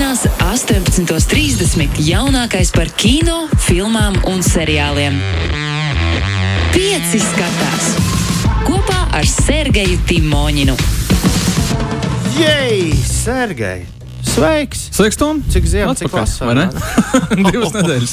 Sestdienās, 18.30. jaunākais par kino, filmām un seriāliem. Pieci skatās kopā ar Sergeju Timoņinu. Jej, Sergei! Sveiks! Sveiks, Tom! Cik ziema, cik vai Divas nedēļas,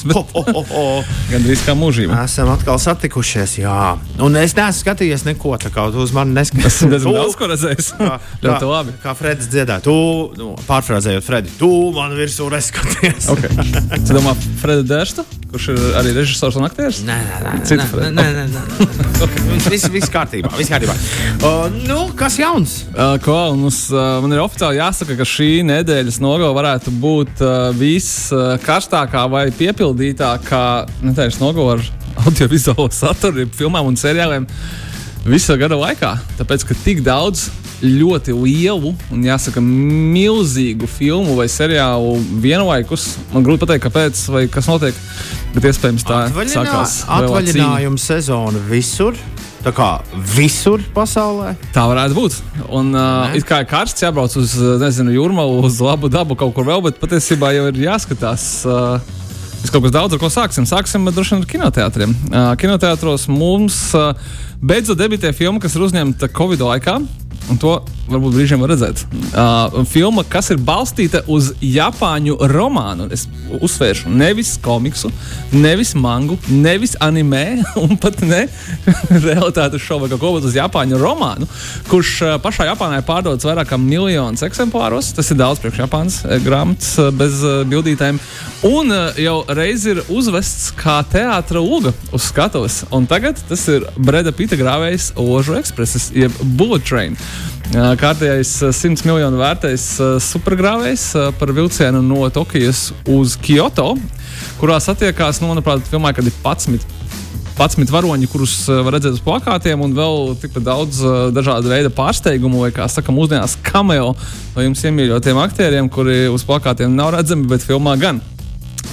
gan drīz kā mūžība. Esam atkal satikušies, jā. Un es neesmu skatījies neko, tā kā uz mani neskaties. Esmu diezgan daudz ko redzējis. Ļoti labi. kā Fredis dziedāja, tu, nu, pārfrāzējot Fredi, tu man virsū neskaties. Okay. Tu domā, Freda Dārsta, kurš ir arī režisors un aktieris? Nē, nē, nē, nē, nē, nē, nē, nē. Viss, viss kārtībā. Viss kārtībā. Uh, nu, kas jauns? Uh, ko, mums, uh, man ir oficiāli jāsaka, ka šī nedēļas nogala varētu būt uh, viskarstākā vai piepildītākā nedēļas nogala ar audiovizuālo saturu, filmām un seriāliem visā gada laikā. Tāpēc, ka tik daudz ļoti lielu un, jāsaka, milzīgu filmu vai seriālu vienlaikus, man grūti pateikt, kāpēc vai kas notiek, bet iespējams tā Atvaļinā, sākās. atvaļinājuma sezona visur. Tā kā visur pasaulē. Tā varētu būt. Un, uh, it kā ir karsts, jābrauc uz uh, jūrmālu, uz labu dabu kaut kur vēl, bet patiesībā jau ir jāskatās. Uh, Mēs kaut kas daudz ar ko sāksim. Sāksim droši vien ar kinoteātriem. Uh, kinoteātros mums uh, beidzot debitē filma, kas ir uzņemta Covid laikā. Un to varbūt brīžiem var redzēt. Uh, filma, kas ir balstīta uz Japāņu romānu. Es uzsvēršu, nevis komiksu, nevis mangu, nevis anime, un pat ne realitātes šovu vai kaut bet uz Japāņu romānu, kurš uh, pašā Japānā ir pārdots vairāk kā miljonus eksemplāros. Tas ir daudz priekš Japānas eh, grāmatas eh, bez uh, bildītēm. Un uh, jau reiz ir uzvests kā teātris Uga uz skatuves. Un tagad tas ir Breda Pita grāvējs Ožu ekspreses, jeb Bullet Train. Uh, Kārtējais uh, 100 miljonu vērtais supergrāvējs par vilcienu no Tokijas uz Kyoto, kurā satiekās, nu, manuprāt, filmā, kad ir 11 11 varoņi, kurus var redzēt uz plakātiem, un vēl tikpat daudz dažādu veidu pārsteigumu, vai kā saka, mūsdienās cameo no jums iemīļotiem aktieriem, kuri uz plakātiem nav redzami, bet filmā gan.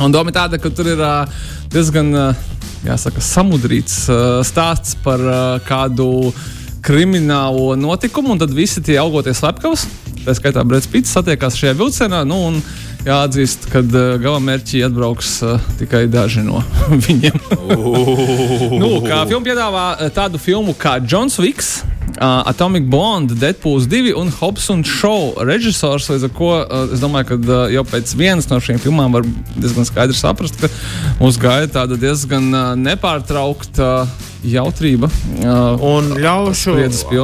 Un doma ir tāda, ka tur ir diezgan jāsaka, samudrīts stāsts par kādu kriminālo notikumu, un tad visi tie augoties slepkavas, tā skaitā Brits Pits, satiekās šajā vilcienā. Nu, un, Jāatzīst, ka uh, galamērķi atbrauks uh, tikai daži no viņiem. nu, kā filma piedāvā uh, tādu filmu kā Jons Viks, uh, Atomic Blonde, Deadpool 2 un Hobbs un Show režisors. Līdz ar to uh, es domāju, ka uh, jau pēc vienas no šīm filmām var diezgan skaidri saprast, ka mūs gaida tāda diezgan uh, nepārtraukta. Uh, Jautrība. Uh, Un ļaušu,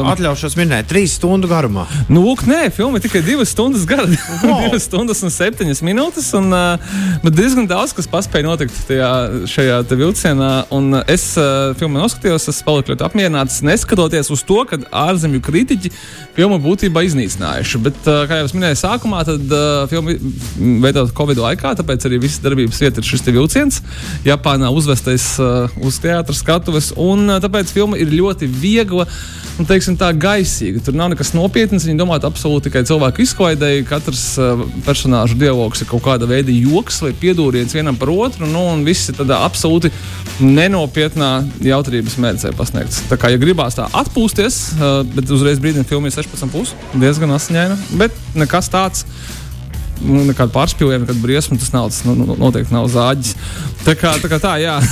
atļaušos minēt, trīs stundu garumā. Nu, lūk, nē, filma ir tikai divas stundas gara. divas stundas un septiņas minūtes. Un, uh, bet diezgan daudz kas paspēja notikt tajā, šajā vilcienā. Un uh, es uh, filmu noskatījos, es paliku ļoti apmierināts, neskatoties uz to, ka ārzemju kritiķi filmu būtībā iznīcinājuši. Bet, kā jau es minēju, sākumā tad filma veidot Covid laikā, tāpēc arī visas darbības vieta ir šis vilciens. Japānā uzvestais uz teātras skatuves. Un tāpēc filma ir ļoti viegla un teiksim, tā gaisīga. Tur nav nekas nopietns. Viņi domā absolūti tikai cilvēku izklaidēji. Katrs personāžu dialogs ir kaut kāda veida joks vai piedūriens vienam par otru. Nu, un viss ir tādā absolūti nenopietnā jautrības mērķē pasniegts. Tā kā, ja gribās tā atpūsties, uh, bet uzreiz brīdī filmē 16,5, diezgan asiņaina, bet nekas tāds. Nu, nekāda pārspīlējuma, nekāda briesma, tas nav, tas nu, nu, noteikti nav zāģis. Tā kā tā, kā tā jā.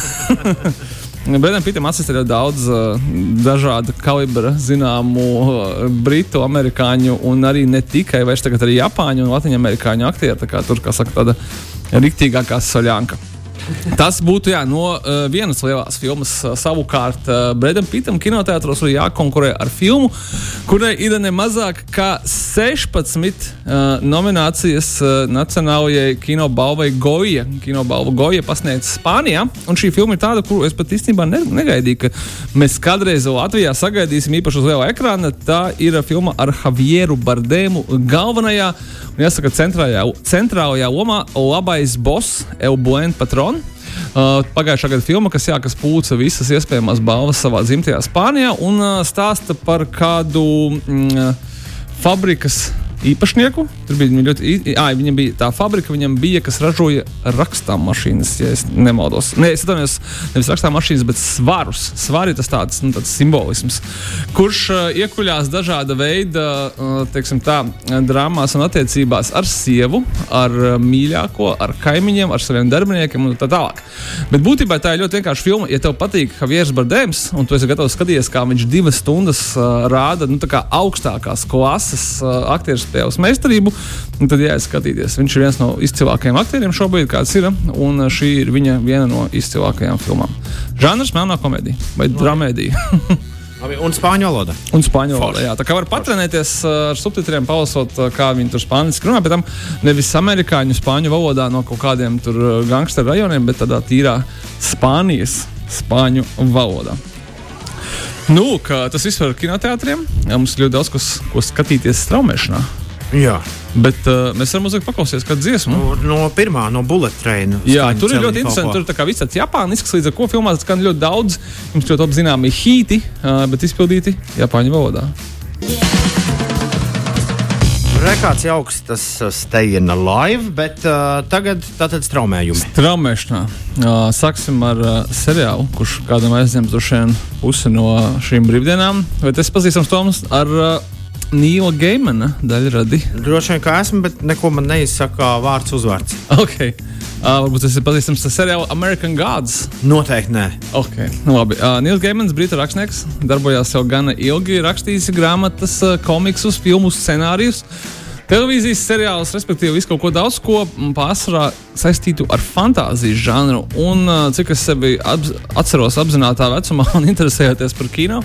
Bredam Pitam asistē daudz uh, dažādu kalibra zināmu uh, britu, amerikāņu un arī ne tikai, tagad arī japāņu un latviņamerikāņu aktieru. Tā kā tur, kā saka, tāda riktīgākā soļānka. Tas būtu jā, no uh, vienas lielās filmas. Uh, savukārt, uh, Bredam Pitam kinoteātros ir jākonkurē ar filmu, kurai ir ne mazāk kā 16 uh, nominācijas uh, Nacionālajai kinobalvai Goja. Kinobalva Goja pasniegta Spānijā. Un šī filma ir tāda, kuru es pat īstenībā ne, negaidīju, ka mēs kādreiz Latvijā sagaidīsim īpaši uz liela ekrāna. Tā ir filma ar Javieru Bardēmu galvenajā. Un jāsaka, centrālajā, centrālajā lomā labais boss Eubuen Patron. Uh, pagājušā gada filma, kas, jā, kas pūca visas iespējamās balvas savā dzimtajā Spānijā un uh, stāsta par kādu mm, fabrikas īpašnieku. Tur bija ļoti, i- ā, viņam bija tā fabrika, viņam bija, kas ražoja rakstām mašīnas, ja es nemaldos. Nē, es atvainojos, nevis rakstām mašīnas, bet svarus. Svari tas tāds, nu, tāds simbolisms, kurš uh, iekuļās dažāda veida, uh, teiksim tā, drāmās un attiecībās ar sievu, ar uh, mīļāko, ar kaimiņiem, ar saviem darbiniekiem un tā tālāk. Bet būtībā tā ir ļoti vienkārša filma. Ja tev patīk Javieris Bardēms, un tu esi gatavs skatīties, kā viņš divas stundas uh, rāda nu, tā kā augstākās klases uh, aktieru spēles meistarību, tad jāiet skatīties. Viņš ir viens no izcilākajiem aktieriem šobrīd, kāds ir, un šī ir viņa viena no izcilākajām filmām. Žanrs melnā komēdija vai dramēdija. Labi, un spāņu valoda. Un spāņu. Forši. Jā, tā kā var patrenēties uh, ar subtitriem, palasot, uh, kā viņi tur spāņu runā, bet tam nevis amerikāņu spāņu valodā no kaut kādiem uh, gangsteru rajoniem, bet tādā tīrā Spānijas spāņu valodā. Nu, tas viss var kinoteātriem. Jā, mums ir ļoti daudz kas, ko skatīties straumēšanā. Jā, Bet uh, mēs varam mazliet paklausīties kādu dziesmu. no, no pirmā, no bullet train. Jā, tur ir ļoti interesanti. ko. Tur ir tā kā viss tāds japānisks, līdz ar to filmā skan ļoti daudz. Jums ļoti labi zināmi hīti, uh, bet izpildīti japāņu valodā. Rekāds jauks tas uh, staying alive, bet uh, tagad tātad straumējumi. Traumēšanā. Uh, sāksim ar uh, seriālu, kurš kādam aizņems vien pusi no šīm brīvdienām. Vai tas pazīstams Toms ar uh, Nīla Geimana daļradi? Droši vien, ka esmu, bet neko man neizsaka vārds uzvārds. Okay. Uh, varbūt tas ir pazīstams ar seriālu American Gods. Noteikti nē. Okay. Nu, labi. uh, Nils Geimans, brīvība rakstnieks, darbojās jau gana ilgi, rakstījis grāmatas, uh, komiksus, filmu scenārijus. Televīzijas seriālus, respektīvi, visu kaut ko daudz, ko pārsvarā saistītu ar fantāzijas žanru. Un uh, cik es sevi apz atceros apzinātajā vecumā un interesējoties par kino,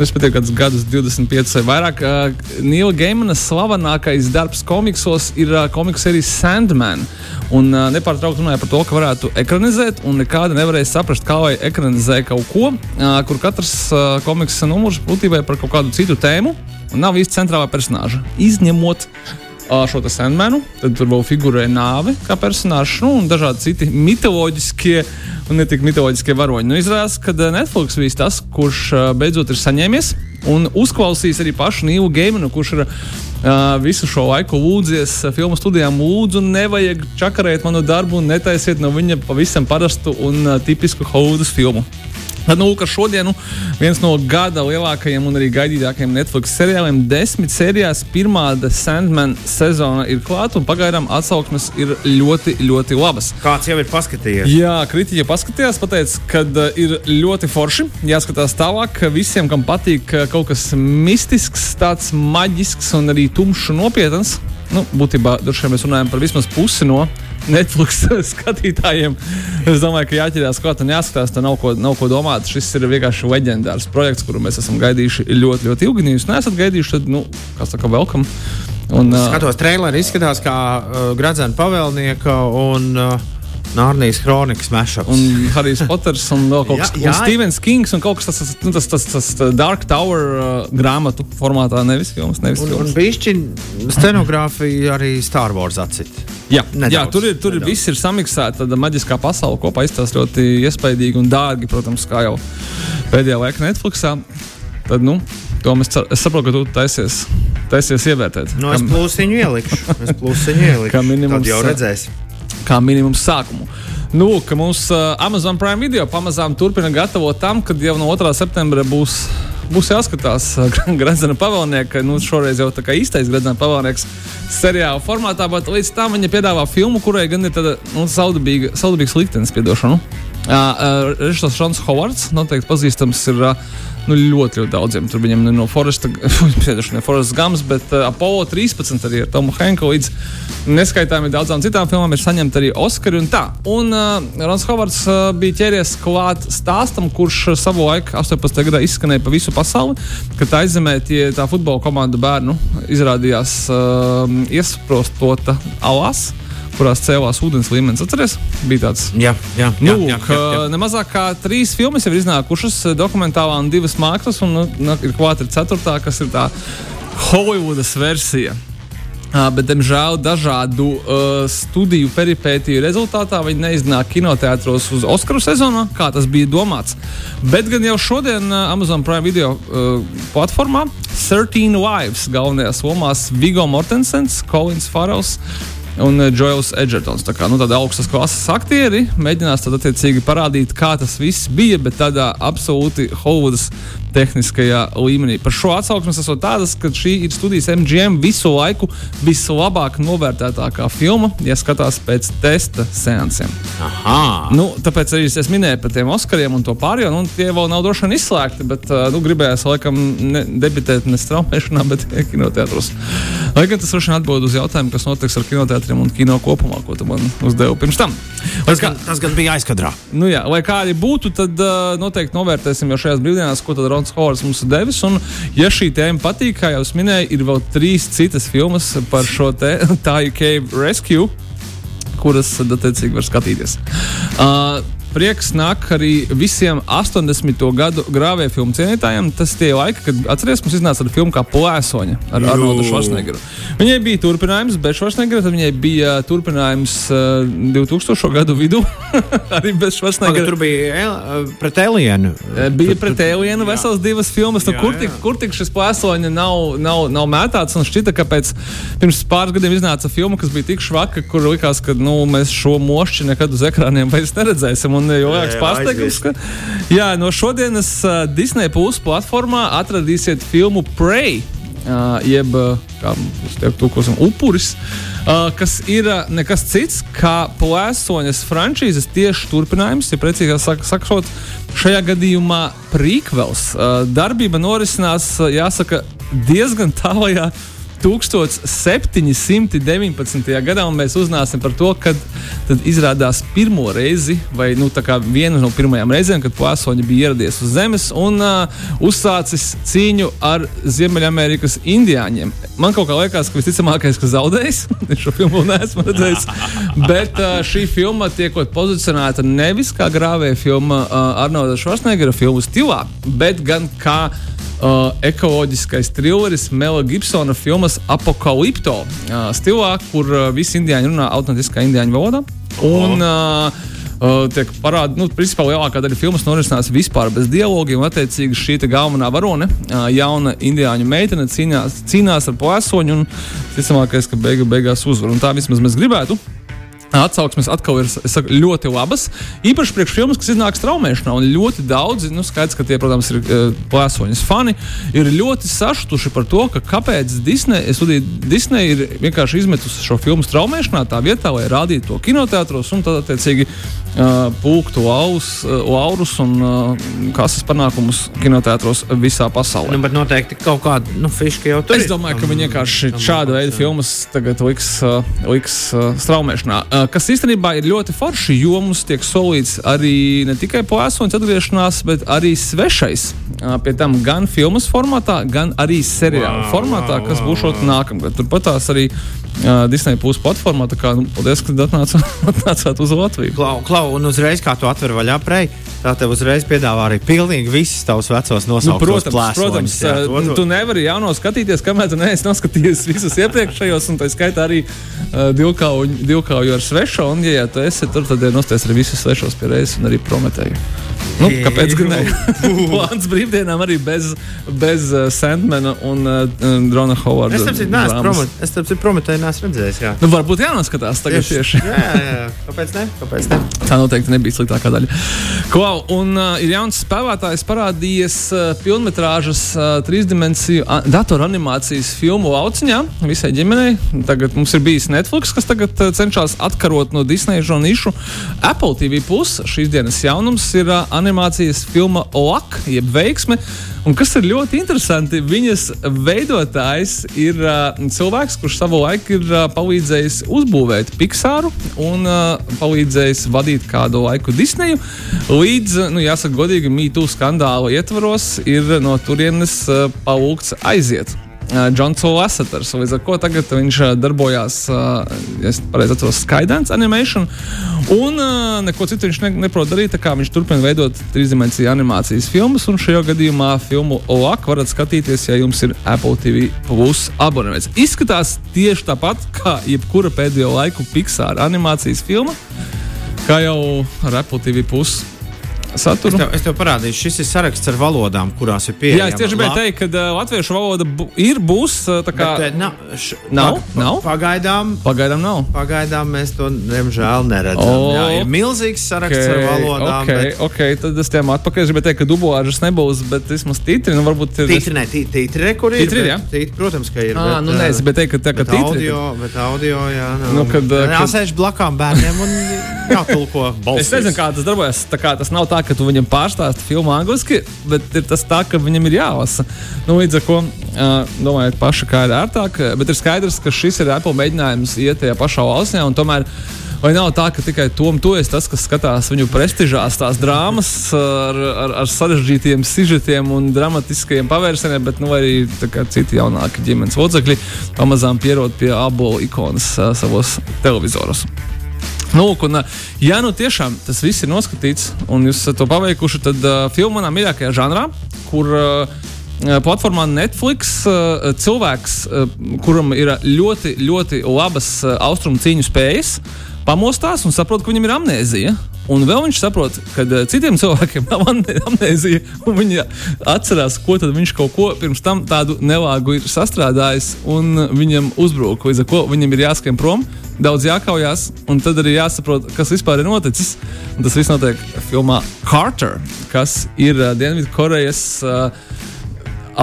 respektīvi, kādus gadus 25 vai vairāk, uh, Nīla Geimana slavenākais darbs komiksos ir uh, komiksu sērijas Sandman. Un uh, nepārtraukti runāja par to, ka varētu ekranizēt, un nekāda nevarēja saprast, kā lai ekranizē kaut ko, uh, kur katrs uh, komiksa numurs būtībā ir par kaut kādu citu tēmu. Nav īsti centrālā personāža. Izņemot šo te Sandmanu, tad tur vēl figurē nāve kā personāžs, nu, un dažādi citi mitoloģiskie un ne tik mitoloģiskie varoņi. Nu, izrādās, ka uh, Netflix bija tas, kurš uh, beidzot ir saņēmies un uzklausījis arī pašu Nīlu Geimanu, kurš ir uh, visu šo laiku lūdzies filmu studijām, lūdzu, nevajag čakarēt manu darbu un netaisiet no viņa pavisam parastu un uh, tipisku Hollywoodas filmu. Tad, nu, ka šodien nu, viens no gada lielākajiem un arī gaidītākajiem Netflix seriāliem, desmit sērijās, pirmā The Sandman sezona ir klāta, un pagaidām atsauksmes ir ļoti, ļoti labas. Kāds jau ir paskatījies? Jā, kritiķi paskatījās, pateica, ka uh, ir ļoti forši. Jāskatās tālāk, visiem, kam patīk kaut kas mistisks, tāds maģisks un arī tumšs un nopietns. Nu, būtībā mēs runājam par vismaz pusi no Netflix skatītājiem. Es domāju, ka jāķerās klāt un jāskatās. Tur nav ko, nav ko domāt. Šis ir vienkārši leģendārs projekts, kuru mēs esam gaidījuši ļoti, ļoti ilgi. Ja jūs neesat gaidījuši, tad, nu, kā saka, welcome. Un, uh, Skatos, traileri izskatās kā uh, Gradzena pavēlnieka un uh, Nārnijas kronikas mešups. Un Harijs Poters un vēl kaut kas tāds jā. - Stevens Kings un kaut kas tāds - nu, tas, tas, tas, tas Dark Tower uh, grāmatu formātā, nevis filmas. Nevis Un, filmas. un bišķi scenogrāfija arī Star Wars atcīt. Jā, Nedaudz, jā, tur ir, tur ir nedaudz. viss ir samiksēts, tāda maģiskā pasaule kopā izstāsta ļoti iespaidīgi un dārgi, protams, kā jau pēdējā laikā Netflixā. Tad, nu, to mēs cer, es saprotu, ka tu taisies, taisies ievērtēt. Nu, es plusiņu ielikšu. Es plusiņu ielikšu. Kā minimums, Tad jau redzēsim. Kā minimums sākumu. Nu, ka mums uh, Amazon Prime video pamazām turpina gatavot tam, kad jau no 2. septembra būs, būs jāskatās uh, Gradzena pavēlnieka. Nu, šoreiz jau tā kā īstais Gradzena pavēlnieks seriāla formātā, bet līdz tam viņa piedāvā filmu, kurai gan ir tāda nu, saudabīga, saudabīgs liktenis, piedošanu. Uh, uh, Režisors Šons Hovards noteikti pazīstams ir uh, nu, ļoti, ļoti daudziem. Tur viņam no Foresta, ne Foresta Gams, bet uh, Apollo 13 arī ar Tomu Henku līdz neskaitāmi daudzām citām filmām ir saņemta arī Oskari un tā. Un uh, Rons Hovards uh, bija ķēries klāt stāstam, kurš savu laiku 18. gadā izskanēja pa visu pasauli, kad aizemē tie tā futbola komanda bērnu izrādījās uh, iesprostota alās kurās cēlās ūdens līmenis. Atcerieties, bija tāds Jā, jā, jā. Nu, jā, jā, jā. nemazāk kā trīs filmas jau ir iznākušas, dokumentālā un divas mākslas, un nu, klāta ir ceturtā, kas ir tā Hollywoodas versija. Uh, bet, diemžēl, dažādu uh, studiju peripētiju rezultātā viņi neiznāk kinoteātros uz Oskaru sezonā, kā tas bija domāts. Bet gan jau šodien uh, Amazon Prime video uh, platformā 13 Wives galvenajās lomās Vigo Mortensens, Kolins Farels un Joels Edgertons. Tā kā nu, tādi augstas klases aktieri mēģinās tad attiecīgi parādīt, kā tas viss bija, bet tādā absolūti Holivudas tehniskajā līmenī. Par šo atsauksmes esmu tādas, ka šī ir studijas MGM visu laiku vislabāk novērtētākā filma, ja skatās pēc testa. Aha. Nu, tāpēc arī es minēju par tiem Oskariem un to pārējo. Nu, tie vēl nav droši vien izslēgti, bet nu, gribējās laikam ne, debitēt ne straumēšanā, bet kinoteātros. Lai gan tas droši vien atbild uz jautājumu, kas notiks ar kinoteātriem un kino kopumā, ko tu man uzdevi pirms tam. Tas, kā, gan, tas gan bija aizkadrā. Nu, jā, lai kādi būtu, tad uh, noteikti novērtēsim jau šajās brīvdienās, ko tad Rons Hovards mums ir devis. Un, ja šī tēma patīk, kā jau es minēju, ir vēl trīs citas filmas par šo te Tāju Cave Rescue, kuras, attiecīgi, var skatīties. Uh, prieks nāk arī visiem 80. gadu grāvēju filmu cienītājiem. Tas tie laiki, kad atcerieties, mums iznāca tāda filma kā Plēsoņa ar Jū. Arnoldu Švarcnegeru. Viņai bija turpinājums, bet Švarcnegera tad viņai bija turpinājums uh, 2000. gadu vidū. arī bez Švarcnegera. Tur bija el, pret Elienu. Bija pret Elienu vesels divas filmas. Nu, jā, kur, tik, kur tik šis Plēsoņa nav, nav, nav mētāts? Un šķita, ka pēc pirms pāris gadiem iznāca filma, kas bija tik švaka, kur likās, ka nu, mēs šo mošķi nekad uz ekrāniem vairs neredzēsim. Un, un jo lielāks pārsteigums, ka jā, no šodienas uh, Disney Plus platformā atradīsiet filmu Prey. Uh, jeb kā mēs teiktu, upuris, uh, kas ir uh, nekas cits kā plēsoņas frančīzes tieši turpinājums, ja precīzāk sak sakot, šajā gadījumā prequels. Uh, darbība norisinās, jāsaka, diezgan tālajā 1719. gadā, un mēs uzzināsim par to, kad izrādās pirmo reizi, vai nu, viena no pirmajām reizēm, kad Pāsoņa bija ieradies uz Zemes un uh, uzsācis cīņu ar Ziemeļamerikas indiāņiem. Man kaut kā liekas, ka visticamākais, ka zaudējis, šo filmu neesmu redzējis, bet uh, šī filma tiek pozicionēta nevis kā grāvēja filma uh, Arnolda Švarcnegera filmu stilā, bet gan kā uh, ekoloģiskais trilleris Mela Gibsona filmas Apokalipto uh, stilā, kur uh, visi indiāņi runā autentiskā indiāņu valodā. Un, uh, Uh, tiek parādīta, nu, principā lielākā daļa filmas norisinās vispār bez dialogiem. Attiecīgi, šī galvenā varone, uh, jauna indiāņu meitene, cīnās, cīnās ar plēsoņu un, visticamākais, ka beigu, beigās uzvar. Un tā vismaz mēs gribētu. Atsauksmes atkal ir saku, ļoti labas. Īpaši priekš filmas, kas iznāk straumēšanā. Un ļoti daudzi, nu, skaidrs, ka tie, protams, ir uh, plēsoņas fani, ir ļoti sašutuši par to, ka kāpēc studiju, Disney ir vienkārši izmetusi šo filmu straumēšanā tā vietā, lai rādītu to kinoteātros un tad, attiecīgi, pūktu laus, uh, laurus un uh, kases panākumus kinoteātros visā pasaulē. Nu, bet noteikti kaut kāda nu, fiška jau tur ir. Es domāju, ka viņi vienkārši šāda veida filmas tagad liks, liks straumēšanā. Kas īstenībā ir ļoti forši, jo mums tiek solīts arī ne tikai plēsoņa atgriešanās, bet arī svešais. Pie tam gan filmas formātā, gan arī seriāla wow, formātā, kas wow, būs wow. nākamgad. Turpat tās arī uh, Disneja puses platformā. Tā kā nu, paldies, ka atnācāt, atnācāt uz Latviju. Klau, klau, un uzreiz, kā tu atver vaļā prei, tā tev uzreiz piedāvā arī pilnīgi visas tavas vecos nosauktos nu, protams, plēsoņus. Protams, jā, to, to. tu nevari jauno skatīties, kamēr tu neesi noskatījies visus iepriekšējos, un tā skaitā arī uh, divkauju, divkauju ar svešo. Un, ja, ja tu esi tur, tad ir nosties arī visus svešos pie reizes un arī prometēju. Nu, kāpēc gan ne? Plāns brīvdienām arī bez, bez uh, Sandmana un uh, Drona Hovarda. Es tam citu prometēju, neesmu redzējis. Jā. Nu, varbūt jānoskatās tagad tieši. tieši. jā, jā, kāpēc ne? Kāpēc ne? Tā noteikti nebija sliktākā daļa. Klau, un uh, ir jauns spēlētājs parādījies uh, pilnmetrāžas uh, trīsdimensiju uh, datoranimācijas filmu lauciņā visai ģimenei. Tagad mums ir bijis Netflix, kas tagad uh, cenšas atkarot no Disneja žonišu. Apple TV plus šīs dienas jaunums ir uh, animācijas filma Lak, jeb veiksme. Un kas ir ļoti interesanti, viņas veidotājs ir uh, cilvēks, kurš savu laiku ir uh, palīdzējis uzbūvēt Pixāru un uh, palīdzējis vadīt kādu laiku Disneju. Līdz, nu, jāsaka, godīgi, mītū skandāla ietvaros ir no turienes uh, palūgts aiziet. Džons Lasseters. Līdz ar to tagad viņš darbojās, ja es pareizi atceros, Skydance Animation. Un neko citu viņš ne, neprot darīt, tā kā viņš turpina veidot trīsdimensiju animācijas filmas. Un šajā gadījumā filmu OAK varat skatīties, ja jums ir Apple TV Plus abonements. Izskatās tieši tāpat kā jebkura pēdējo laiku Pixar animācijas filma, kā jau ar Apple TV Plus saturu. Es tev, es tev parādīšu, šis ir saraksts ar valodām, kurās ir pieejama. Jā, es tieši gribēju teikt, ka uh, latviešu valoda bu ir, būs. Uh, kā... Bet, nav, š, nav, pag, nav. Pagaidām, pagaidām nav. Pagaidām mēs to, diemžēl, neredzam. Oh, jā, ir milzīgs saraksts okay, ar valodām. Okay, bet... okay, tad es tiem atpakaļ gribēju teikt, ka dublāžas nebūs, bet vismaz tītri, nu varbūt. Tītri, ne, tītri, kur ir. Tītri, jā. Tītri, protams, ka ir. Ah, bet, nu, nē, es gribēju teikt, ka tā kā tītri. Audio, bet audio, jā. Nav. Nu, kad, kad... Jāsēž blakām bērniem un jātulko balsis. Es nezinu, kā tas darbojas. Tā kā tas nav tā, ka tu viņam pārstāsti filmu angliski, bet ir tas tā, ka viņam ir jālasa. Nu, līdz ar to domājiet paši, kā ir ērtāk. Bet ir skaidrs, ka šis ir Apple mēģinājums iet tajā pašā valstsē. Tomēr Vai nav tā, ka tikai Tom, tu esi tas, kas skatās viņu prestižās tās drāmas ar, ar, ar sarežģītiem sižetiem un dramatiskajiem pavērsieniem, bet nu, arī citi jaunāki ģimenes locekļi pamazām pierod pie abola ikonas savos televizoros. Nu, un, ja nu tiešām tas viss ir noskatīts un jūs to paveikuši, tad uh, filma manā mīļākajā žanrā, kur uh, platformā Netflix uh, cilvēks, uh, kuram ir ļoti, ļoti labas uh, austrumu cīņu spējas, pamostās un saprot, ka viņam ir amnēzija. Un vēl viņš saprot, ka citiem cilvēkiem nav amnēzija, un viņi atcerās, ko viņš kaut ko pirms tam tādu nelāgu ir sastrādājis, un viņam uzbrūk. Līdz ar to viņam ir jāskrien prom, daudz jākaujās, un tad arī jāsaprot, kas vispār ir noticis. Un tas viss notiek filmā Carter, kas ir uh, Dienvidkorejas uh,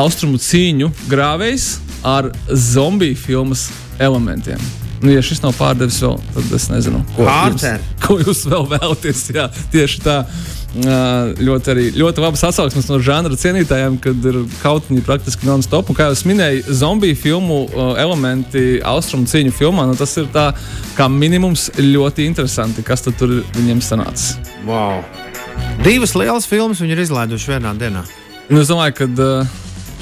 austrumu cīņu grāvējs ar zombiju filmas elementiem. Nu, ja šis nav pārdevis vēl, tad es nezinu, ko, jums, ko jūs vēl vēlaties. Jā, tieši tā. Ļoti, arī, ļoti labas atsauksmes no žanra cienītājiem, kad ir kaut kāda praktiski non-stop. Kā jau minēju, zombiju filmu elementi austrumu cīņu filmā, nu, tas ir tā kā minimums ļoti interesanti, kas tur viņiem sanācis. Wow. Divas lielas filmas viņi ir izlaiduši vienā dienā. Nu, es domāju, ka uh,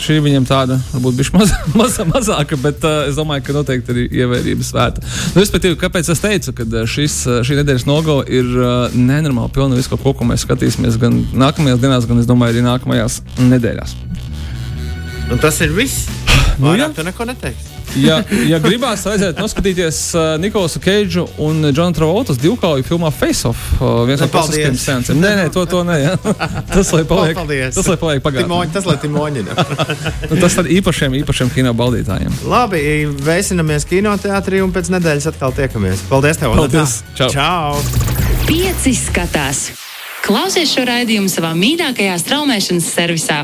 šī viņam tāda varbūt bija maz, maz, mazāka, bet uh, es domāju, ka noteikti arī ievērības vērta. Nu, respektīvi, kāpēc es teicu, ka šis, šī nedēļas nogale ir uh, nenormāli pilna visu, ko, ko mēs skatīsimies gan nākamajās dienās, gan, es domāju, arī nākamajās nedēļās. Un tas ir viss. Nu, jā, tu neko neteiksi ja, ja gribās redzēt, noskatīties uh, Nikolasu Keidžu un Džona Travoltas divkauju filmā Face Off, uh, viens no klasiskajiem sensiem. Nē, nē, to, to nē. Ja. Tas, lai paliek, Paldies. tas, lai paliek pagātnē. Timoņi, tas, lai timoņina. nu, tas tad īpašiem, īpašiem kino baudītājiem. Labi, veicinamies kinoteātrī un pēc nedēļas atkal tiekamies. Paldies tev! Paldies! Čau! Čau. Pieci skatās! Klausies šo raidījumu savā mīļākajā straumēšanas servisā!